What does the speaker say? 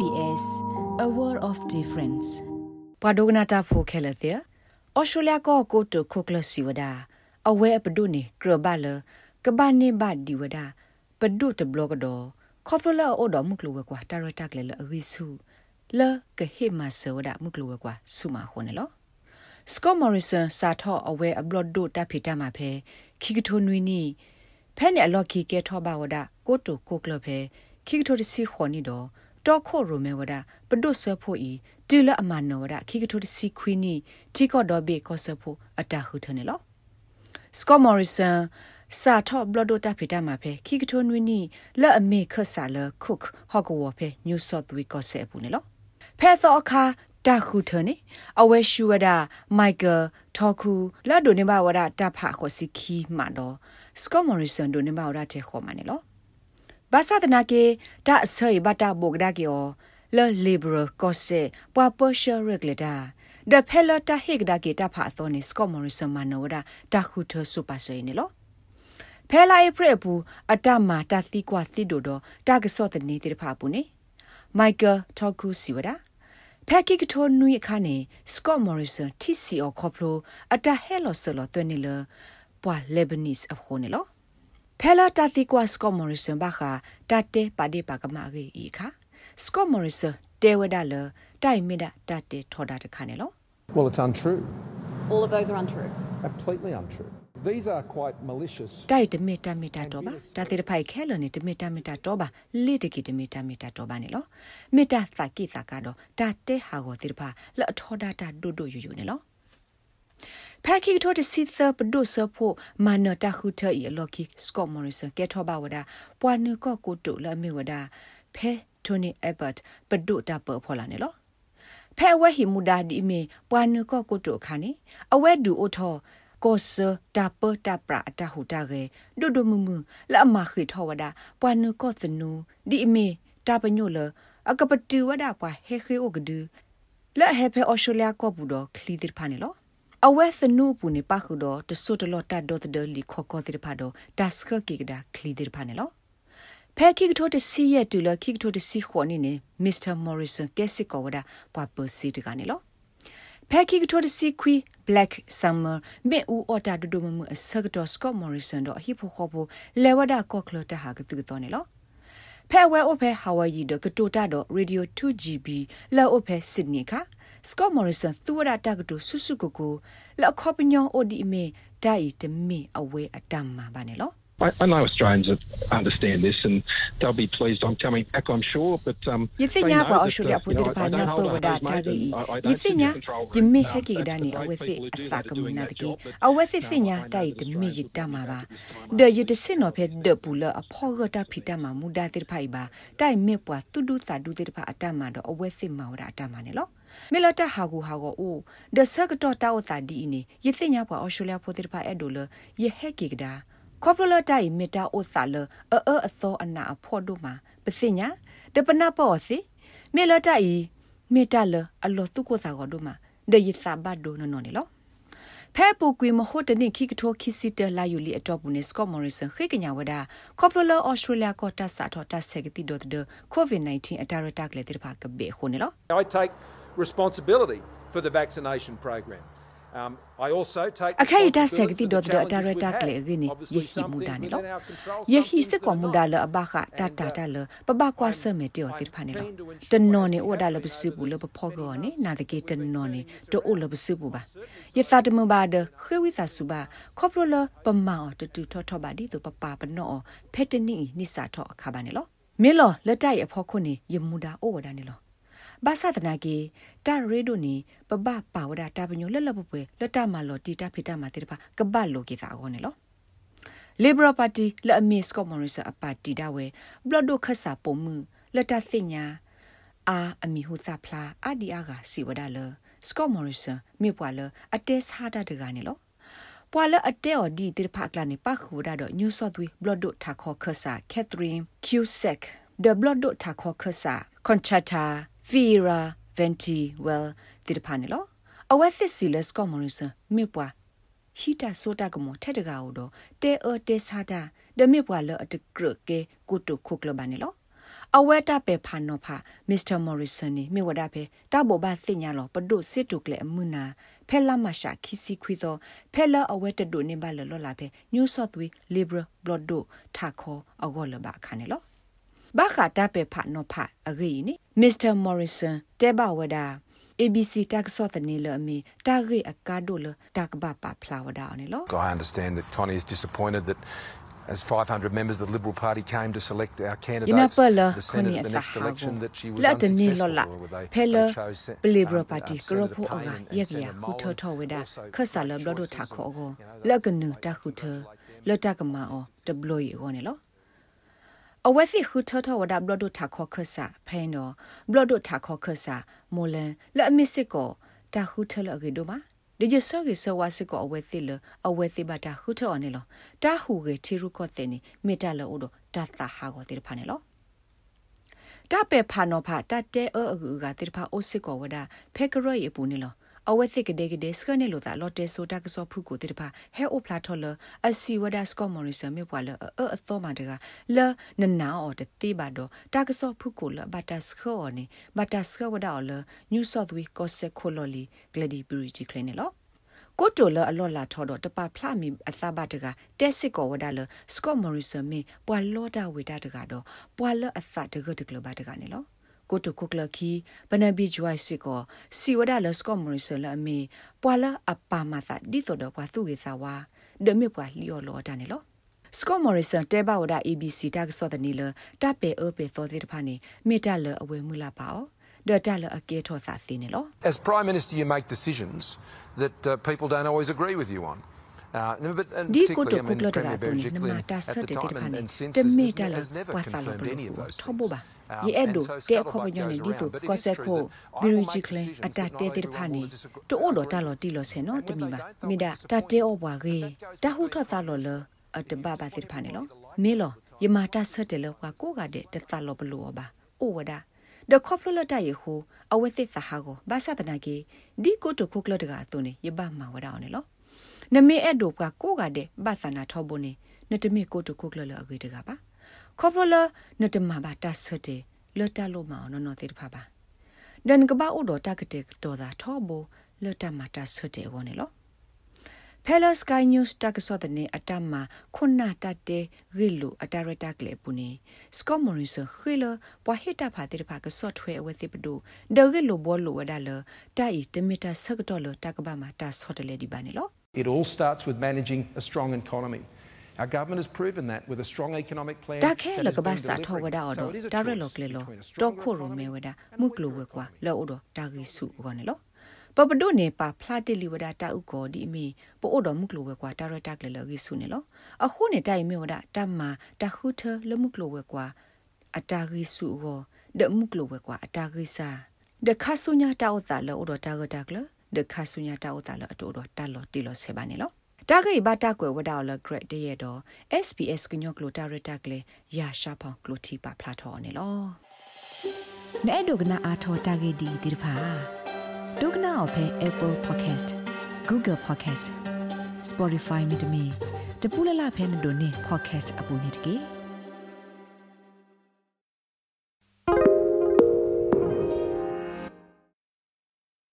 SBS a world of difference ပဒုကနာတာဖိုခဲလတဲ့ဩစတြေးလျကောကိုတိုခိုကလစီဝဒအဝဲပဒုနေကရဘလကဘာနေဘဒီဝဒပဒုတဘလကဒခေါပလအိုဒမုကလဝကွာတာရတက်လေလအဝိစုလကဟေမဆဝဒမုကလဝကွာဆုမခုန်နော်စကောမော်ရီဆန်စာထောအဝဲအဘလဒုတဖိတမှာဖဲခိကထိုနွီနီဖဲနေအလော်ခီကဲထောပါဝဒကိုတိုကိုကလဖဲခိကထိုတစီခွန်နီတော့ တော့ခိုရိုမဲဝဒပဒုဆဖို့ဤတီလအမနောဝဒခိကထိုတစီခွီနီတီကော့ဒောဘေကောဆဖို့အတဟုထနေလောစကောမော်ရီဆန်စာထော့ဘလဒိုတာဖီတာမှာဖဲခိကထိုနွီနီလဲ့အမေခဆာလခုတ်ဟော့ကဝဖဲညူဆော့သွေကောဆဲပူနေလောဖဲသောအခါတာခုထနေအဝဲရှူဝဒမိုက်ကယ်ထော်ခုလာဒိုနေဘဝဒတာဖာခိုစီခီမာတော့စကောမော်ရီဆန်ဒိုနေဘဝဒတဲ့ခေါ်မနေလော ဘာသာတနာကေဒါအဆွေဘတာဘုတ်ဒါကေအောလလီဘရကောဆေပွာပရှယ်ရက်လက်တာဒဖဲလတာဟိကဒါကေတာဖာသောနေစကောမော်ရီဆန်မနောဒါတာခုထဆူပါဆေနေလောဖဲလာဧပြီဘူးအတမာတသီကွာသီဒိုတော့တာကစော့တနေတေဖာဘူးနေမိုက်ကယ်ထော်ကူစီဝဒါဖက်ကီကထိုနွိအခါနေစကော့မော်ရီဆန်တီစီအော်ခေါပလိုအတဟဲလော်ဆလော်တွနေလပွာလေဘနီစ်အခုနေလော ဖဲလာတာသီကွာစကော့မော်ရီဆန်ဘာခာတတဲပါဒီပါကမာဂေဤခါစကော့မော်ရီဆန်တဲဝဒါလတိုင်မီဒါတတဲထော်တာတခါနေလော Well, it's untrue. All of those are untrue. Completely untrue. These are quite malicious. တိုက်တမီတာမီတာတော့ပါဒါတိတဖိုက်ခဲလို့နေတမီတာမီတာတော့ပါလိတကီတမီတာမီတာတော့ပါနေလို့မေတ္တာသကိသကတော့ဒါတဲဟာကိုတိတဖာလအထောဒတာဒုဒုယူယူနေလို့ ဖက်ခီထိုတစီသပဒုဆဖို့မနတခုထဤလော်ကီစကောမော်ရီဆန်ကဲထောပါဝဒပွာနုကောကိုတုလမေဝဒဖဲတိုနီအဘတ်ပဒုတာပဖော်လာနေလို့ဖဲဝဲဟီမူဒါဒီမေပွာနုကောကိုတုခါနေအဝဲဒူအိုထောကောစတာပတာပရာတာဟူတာရေဒိုဒိုမူမူလာမခိထောဝဒပွာနုကောသနူဒီမေတာပညိုလအကပတူဝဒပွာဟေခေအိုဂဒူလက်ဟေဖဲအော်စတြေးလျကောပူတော့ခလီဒီဖာနေလော အဝဲသနုပူနေပါခုတော့တဆုတလော့တတ်တော့တဲ့လီခေါကောတိဖာတော့ဒတ်စခကိကဒါခလီဒီဖာနေလောဖဲခိကထိုတစီရဲ့တူလခိကထိုတစီခေါနေနေမစ္စတာမော်ရီဆန်ကဲစစ်ကောဝဒပွာပစီတကနေလောဖဲခိကထိုတစီခွီ black summer မေဦးအော်တာဒဒမမအစကတော့ scott morrison တော့ဟိဖိုခေါ်ဖို့လေဝဒကော့ကလတဟာကတူတော့နေလောဖဲဝဲအိုဖဲဟာဝိုင်ယီဒကတိုတာတော့ radio 2gb လောအိုဖဲ sydney ခါ scott morrison သူဝဒတာကတူဆုဆုကိုကိုလောက်ခေါပညောအိုဒီမေဒိုင်တမေအဝဲအတမ်မှာပါနေလော I, I know Australians understand this and they'll be pleased I'm coming back, I'm sure. But um, Yisinya kwa Australia putir pa na po wada tagi. Yisinya jimmi heki dani awesi asaka muna tagi. Awesi sinya dai de mi yita ma ba. De yit sin no phe de pula a pho ga ta phita ma muda tir phai ba. Dai me pwa tu du sa du tir pha ata ma do awesi ma wada ata ma ne lo. မေလတာဟာဂူဟာဂိုအိုဒဆကတော့တာဝတာဒီနေယစ်စညာပွားအော်စတြေးလျဖိုတိဖာအဲ့ဒိုလယဟက်ကီကဒါ ခေါပလတိုင်မီတာအိုဆာလအအအသောအနာအဖို့တို့မှာပစညာတပနာပေါ်စီမေလတိုင်မီတာလအလောသူကိုစာကောတို့မှာဒေယစာဘတ်ဒိုနော်နော်လေဖဲပူကွေမဟုတ်တနိခိကထိုခိစီတလာယူလီအတော့ဘူးနေစကော့မော်ရီဆန်ခိကညာဝဒကော်ပလအော်စတြေးလျကောတာစာတော့တာဆက်ကတိဒိုဒကိုဗစ် -19 အတာရတာကလေတိဖာကဘေခုန်နော် I take responsibility for the vaccination program. Um, I also take အခိုင်တာဆက်ကတိဒတ်ဒါရတာကလေဂင်းယေဟီမူဒါနေလောယေဟီစကောမူဒါလအဘခတာတာတာလပပကွာဆမေတေောသစ်ဖာနေလောတနော်နေဩဒါလပစုဘူးလပဖောကောနေနာတကေတနော်နေတိုအိုလပစုဘူးပါယေသတမဘာဒခေဝိစာစုဘာခေါပလပမောတတူထောထောပါဒီတိုပပပနောဖက်တနီနိစာထောအခါပါနေလောမင်းလောလက်တိုက်အဖောခုနေယမူဒါဩဝဒါနေလော ဘာသာတနာကေတာရေဒိုနီပပပါဝဒတာပညိုလက်လက်ပပွဲလက်တမလောတီတာဖိတာမတေတပါကပတ်လိုကေသာအောနေလော Liberal Party လက်အမစ်ကော့မော်ရီဆာအပါတီဒါဝဲဘလော့ဒိုခဆာပုံမှုလက်တသိညာအာအမီဟူစာဖလာအဒီအာကစီဝဒါလစကော့မော်ရီဆာမြေပွာလအတဲစားတာတကနေလောပွာလအတဲော်ဒီတိဖက်လာနေပခုဒါတော့ New South Wales ဘလော့ဒိုထာခေါ်ခဆာ Catherine Cusack the blood dot ta kho khasa conchata Vera Ventiwell တိတဖာနေလောအဝက်စစ်စီလစကောမရစမေပွားဟီတာဆိုတာကမထက်တကာကိုတော့တဲအော်တဲဆာတာဒမေပွားလအတကရကေကုတုခုကလဘာနေလောအဝဲတာပေဖာနောဖာမစ္စတာမော်ရီဆန်နီမြေဝဒဖေတာဘောဘာစညာလောပဒုစစ်တုကလေအမှုနာဖဲလာမရှာခီစီခွီသောဖဲလာအဝဲတဒုနေပါလောလောလာဖေ New South Wales Liberal Blood ဒုထာခောအဂောလဘခါနေလော ဘာခတာပေဖာနောဖာအဂီနီမစ္စတာမော်ရီဆန်တဲဘဝဒါ ABC တက်ဆော့တနေလအမီတာဂိအကာဒိုလတက်ဘပါဖလာဝဒါနေလော I understand that Connie is disappointed that as 500 members of the Liberal Party came to select our candidates ina pala the khoni Senate at the next asahago election that she was la de ni unsuccessful lola or they, phela they chose Se- Liberal um, Party uh, kro Senator phu Payne oga and- and yak ya Senator hu Molan tho tho weda also khasa la great blo do choices tha kho and, go you know, la those gnu like ta hu people tho like them. la ta kama o de blo yi go ne lo အဝဲစီခုထထဝဒဘလဒထခောခဆာဖိနောဘလဒထခောခဆာမိုလန်လက်အမစ်စစ်ကိုတာခုထလအကေဒိုမာဒီကျဆောကေဆဝါစစ်ကိုအဝဲစီလအဝဲစီဘတာခုထောနေလောတာဟုကေချီရုကောတဲ့နေမေတ္တလောဥဒတာတာဟာကိုတိဖာနေလောတပေဖာနောဖာတတဲအအကူကတိဖာအိုစစ်ကိုဝဒဖေကရယေပူနေလော အဝဲစစ်ကတဲ့ကတဲ့စကနေလို့တာလော်တဲဆိုတာကစောဖုကိုတိဖာဟဲအိုဖလာထော်လအစီဝဒစကောမော်ရီဆမေပွာလအအသောမတကလနနာအော်တတိပါတော့တာကစောဖုကိုလဘတာစခောနေဘတာစခောဝဒါလညူဆော့သဝီကောဆက်ခိုလိုလီဂလဒီဘရီဂျီကလနေလောကိုတိုလအလော်လာထော်တော့တပဖလာမီအသဘတကတက်စစ်ကောဝဒါလစကောမော်ရီဆမေပွာလောတာဝေတာတကတော့ပွာလအသတကတကလဘတကနေလော ကိုတုခုကလခီပနဘီဂျွိုင်စီကိုစီဝဒါလစကောမရီဆလအမီပွာလာအပါမသာဒီတော်တော့ပွာသူကေစာဝါဒမေပွာလီယောလောတာနေလောစကောမော်ရီဆန်တဲဘဝဒါ ABC တက်ဆော့တဲ့နီလတပ်ပေအပေသောတဲ့ဖာနေမေတ္တလအဝဲမူလာပါအောဒတလအကေထောစာစီနေလော As Prime Minister, you make decisions that uh, people don't always agree with you on. Uh, no, but, and ဒီကို particularly, တို I ကု mean, ကလတက Premier တူနေ Berejiklian မတာ at ဆက် the တဲ့တဲ့ time ဖာ and, နေ and since တ has, မေ has, တလ has never ဝါစာလ confirmed ဘ any of လို့ those ထဘော things. ပါ Um, ယေအဲ့ဒို and so တဲခေါပ scuttlebutt ညနေ goes ဒီသူ around, but it ကော is ဆက် true ခို that ဘီ I ရီ will ဂျီ make ကလင် decisions အတာ that တဲ not တဲ့ everyone ဖာနေ will disagree- တိုးတော့တ agree လော်တီလော်ဆဲနော် And တ when မီ they ပါ don't, they'll မိဒါ disagree. တတဲဩဘွာကေတဟုထော့သလော်လအတဘဘာတိဖာနေလောမေလောယမတာဆက်တယ်လောကကိုကတဲ့တသလောဘလောပါအိုဝဒါဒခေါပလလတယေဟုအဝသိသဟာကိုဘာသတနာကေဒီကိုတခုကလတကအတုန်ယဘမဝဒါအောင်လော နမေအဲ့ဒိုကကိုကတဲ့ဘာသနာထောဘုန်နေနတမေကိုတခုကလလအဂေတကပါခေါပလနတမဘာတဆက်တယ်လတလို့မအောင်နော်တေတဖာပါဒန်ကဘာဥဒတာကတဲ့တော်သာထောဘလတမတာဆက်တယ်ဝနေလော Pelo Sky News တက္ကစောတဲ့နေအတမခုနာတတဲ့ဂီလူအတာရတာကလေပူနေစကောမရီဆခီလပွာဟိတာဖာတဲ့ဖာကစော့ထွဲအဝသိပဒုဒေဂီလူဘောလူဝဒါလတိုင်တမီတာဆကတော်လတကဘာမတာဆော့တလေဒီပါနေလော It all starts with managing a strong economy. Our government has proven that with a strong economic plan. တခဲ that လ has ကဘာ been စာထောဝ delivering. ဒါအော် So it is a ဒါရ choice လကလေလော between a တော့ stronger ခိုရမေ economy ဝဒါ and a မုက weaker လိုဝကွာ economy. လောအော်ဒါဂီစုကောနေလောပပဒိုနေပါဖလာတလီဝဒါတာဥကောဒီမီပို့တော်မုကလိုဝကွာဒါရတာကလေလောဂီစုနေလောအခုနေတိုင်မေဝဒါတမ္မာတခုထလမုကလိုဝကွာအတာဂီစုကိုဒမုကလိုဝကွာအတာဂီစာဒခါဆုညာတောက်တာလောအော်တာဂတာကလ ဒခါဆုညာတောက်တာလောအတူတော်တာလောတီလောဆေပါနေလောတာဂိဘတာကွယ်ဝဒါလဂရက်တရတော့ SPS ကညောကလိုတာရတာကလေရာရှာဖောင်ကလိုတီပါဖလာထောနေလောနဲ့ဒုကနာအာထောတာဂိဒီဒီဖာဒုကနာအဖဲ Apple Podcast Google Podcast Spotify မြေတမီတပူလလဖဲနဒိုနေ podcast အပူနေတကေ